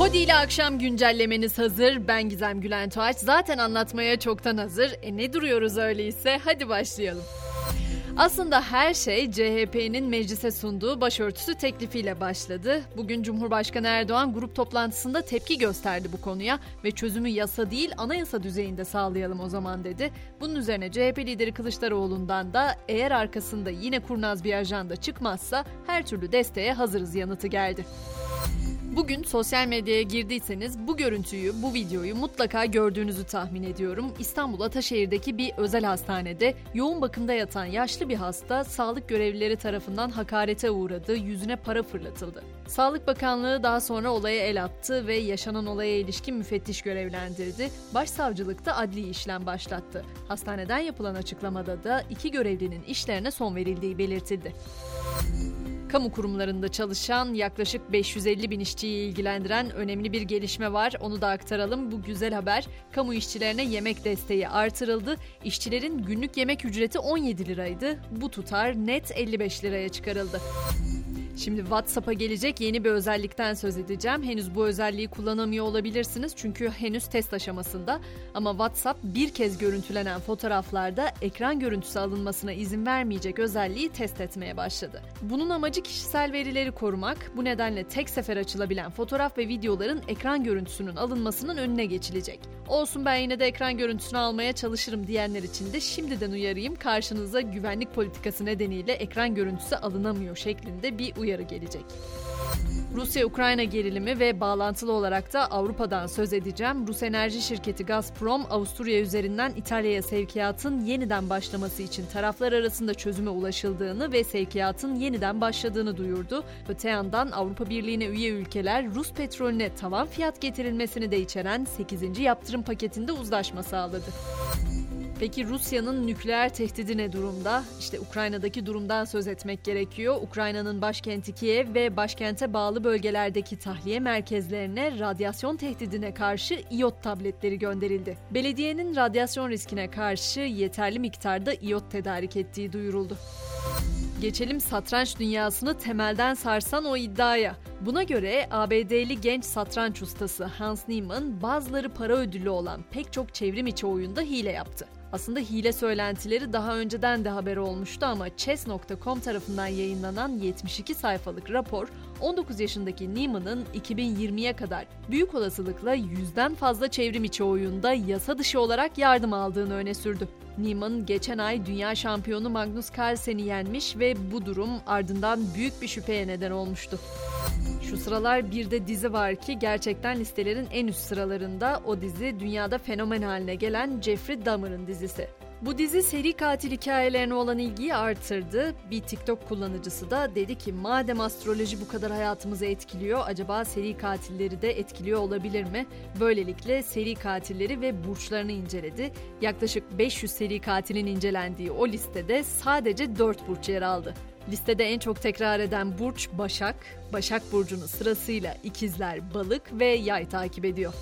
Podi ile akşam güncellemeniz hazır. Ben Gizem Gülen Tuğaç. Zaten anlatmaya çoktan hazır. E ne duruyoruz öyleyse? Hadi başlayalım. Aslında her şey CHP'nin meclise sunduğu başörtüsü teklifiyle başladı. Bugün Cumhurbaşkanı Erdoğan grup toplantısında tepki gösterdi bu konuya ve çözümü yasa değil anayasa düzeyinde sağlayalım o zaman dedi. Bunun üzerine CHP lideri Kılıçdaroğlu'ndan da eğer arkasında yine kurnaz bir ajanda çıkmazsa her türlü desteğe hazırız yanıtı geldi. Bugün sosyal medyaya girdiyseniz bu görüntüyü, bu videoyu mutlaka gördüğünüzü tahmin ediyorum. İstanbul Ataşehir'deki bir özel hastanede yoğun bakımda yatan yaşlı bir hasta sağlık görevlileri tarafından hakarete uğradı, yüzüne para fırlatıldı. Sağlık Bakanlığı daha sonra olaya el attı ve yaşanan olaya ilişkin müfettiş görevlendirdi. Başsavcılık da adli işlem başlattı. Hastaneden yapılan açıklamada da iki görevlinin işlerine son verildiği belirtildi. Kamu kurumlarında çalışan yaklaşık 550 bin işçiyi ilgilendiren önemli bir gelişme var. Onu da aktaralım. Bu güzel haber. Kamu işçilerine yemek desteği artırıldı. İşçilerin günlük yemek ücreti 17 liraydı. Bu tutar net 55 liraya çıkarıldı. Şimdi WhatsApp'a gelecek yeni bir özellikten söz edeceğim. Henüz bu özelliği kullanamıyor olabilirsiniz çünkü henüz test aşamasında. Ama WhatsApp bir kez görüntülenen fotoğraflarda ekran görüntüsü alınmasına izin vermeyecek özelliği test etmeye başladı. Bunun amacı kişisel verileri korumak. Bu nedenle tek sefer açılabilen fotoğraf ve videoların ekran görüntüsünün alınmasının önüne geçilecek. Olsun ben yine de ekran görüntüsünü almaya çalışırım diyenler için de şimdiden uyarayım. Karşınıza güvenlik politikası nedeniyle ekran görüntüsü alınamıyor şeklinde bir uyarı gelecek. Rusya-Ukrayna gerilimi ve bağlantılı olarak da Avrupa'dan söz edeceğim. Rus enerji şirketi Gazprom, Avusturya üzerinden İtalya'ya sevkiyatın yeniden başlaması için taraflar arasında çözüme ulaşıldığını ve sevkiyatın yeniden başladığını duyurdu. Öte yandan Avrupa Birliği'ne üye ülkeler Rus petrolüne tavan fiyat getirilmesini de içeren 8. yaptırım paketinde uzlaşma sağladı. Peki Rusya'nın nükleer tehdidi ne durumda? İşte Ukrayna'daki durumdan söz etmek gerekiyor. Ukrayna'nın başkenti Kiev ve başkente bağlı bölgelerdeki tahliye merkezlerine radyasyon tehdidine karşı iot tabletleri gönderildi. Belediyenin radyasyon riskine karşı yeterli miktarda iot tedarik ettiği duyuruldu. Geçelim satranç dünyasını temelden sarsan o iddiaya. Buna göre ABD'li genç satranç ustası Hans Niemann bazıları para ödülü olan pek çok çevrim içi oyunda hile yaptı. Aslında hile söylentileri daha önceden de haber olmuştu ama chess.com tarafından yayınlanan 72 sayfalık rapor 19 yaşındaki Niemann'ın 2020'ye kadar büyük olasılıkla yüzden fazla çevrim içi oyunda yasa dışı olarak yardım aldığını öne sürdü. Niemann geçen ay dünya şampiyonu Magnus Carlsen'i yenmiş ve bu durum ardından büyük bir şüpheye neden olmuştu. Şu sıralar bir de dizi var ki gerçekten listelerin en üst sıralarında o dizi dünyada fenomen haline gelen Jeffrey Dahmer'ın dizisi. Bu dizi seri katil hikayelerine olan ilgiyi artırdı. Bir TikTok kullanıcısı da dedi ki madem astroloji bu kadar hayatımızı etkiliyor acaba seri katilleri de etkiliyor olabilir mi? Böylelikle seri katilleri ve burçlarını inceledi. Yaklaşık 500 seri katilin incelendiği o listede sadece 4 burç yer aldı. Listede en çok tekrar eden burç Başak. Başak burcunu sırasıyla ikizler, balık ve yay takip ediyor.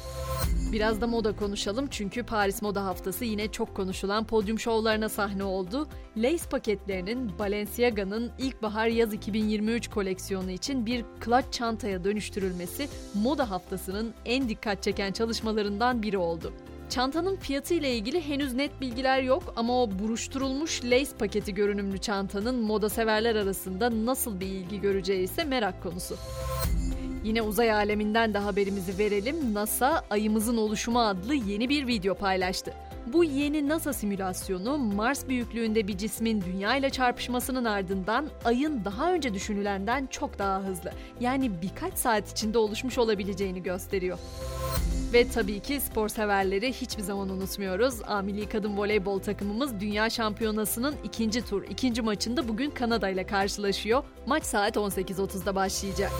Biraz da moda konuşalım çünkü Paris Moda Haftası yine çok konuşulan podyum şovlarına sahne oldu. Lace paketlerinin Balenciaga'nın ilkbahar-yaz 2023 koleksiyonu için bir clutch çantaya dönüştürülmesi moda haftasının en dikkat çeken çalışmalarından biri oldu. Çantanın fiyatı ile ilgili henüz net bilgiler yok ama o buruşturulmuş lace paketi görünümlü çantanın moda severler arasında nasıl bir ilgi göreceği ise merak konusu. Yine uzay aleminden de haberimizi verelim. NASA ayımızın oluşumu adlı yeni bir video paylaştı. Bu yeni NASA simülasyonu Mars büyüklüğünde bir cismin dünya ile çarpışmasının ardından ayın daha önce düşünülenden çok daha hızlı. Yani birkaç saat içinde oluşmuş olabileceğini gösteriyor. Ve tabii ki spor severleri hiçbir zaman unutmuyoruz. Amili kadın voleybol takımımız Dünya Şampiyonası'nın ikinci tur, ikinci maçında bugün Kanada ile karşılaşıyor. Maç saat 18.30'da başlayacak.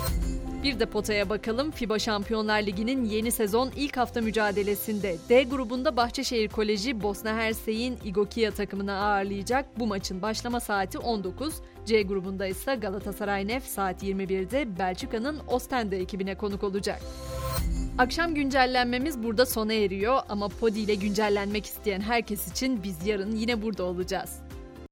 Bir de potaya bakalım. FIBA Şampiyonlar Ligi'nin yeni sezon ilk hafta mücadelesinde D grubunda Bahçeşehir Koleji Bosna Hersey'in Igokia takımını ağırlayacak. Bu maçın başlama saati 19. C grubunda ise Galatasaray Nef saat 21'de Belçika'nın Ostende ekibine konuk olacak. Akşam güncellenmemiz burada sona eriyor ama Podi ile güncellenmek isteyen herkes için biz yarın yine burada olacağız.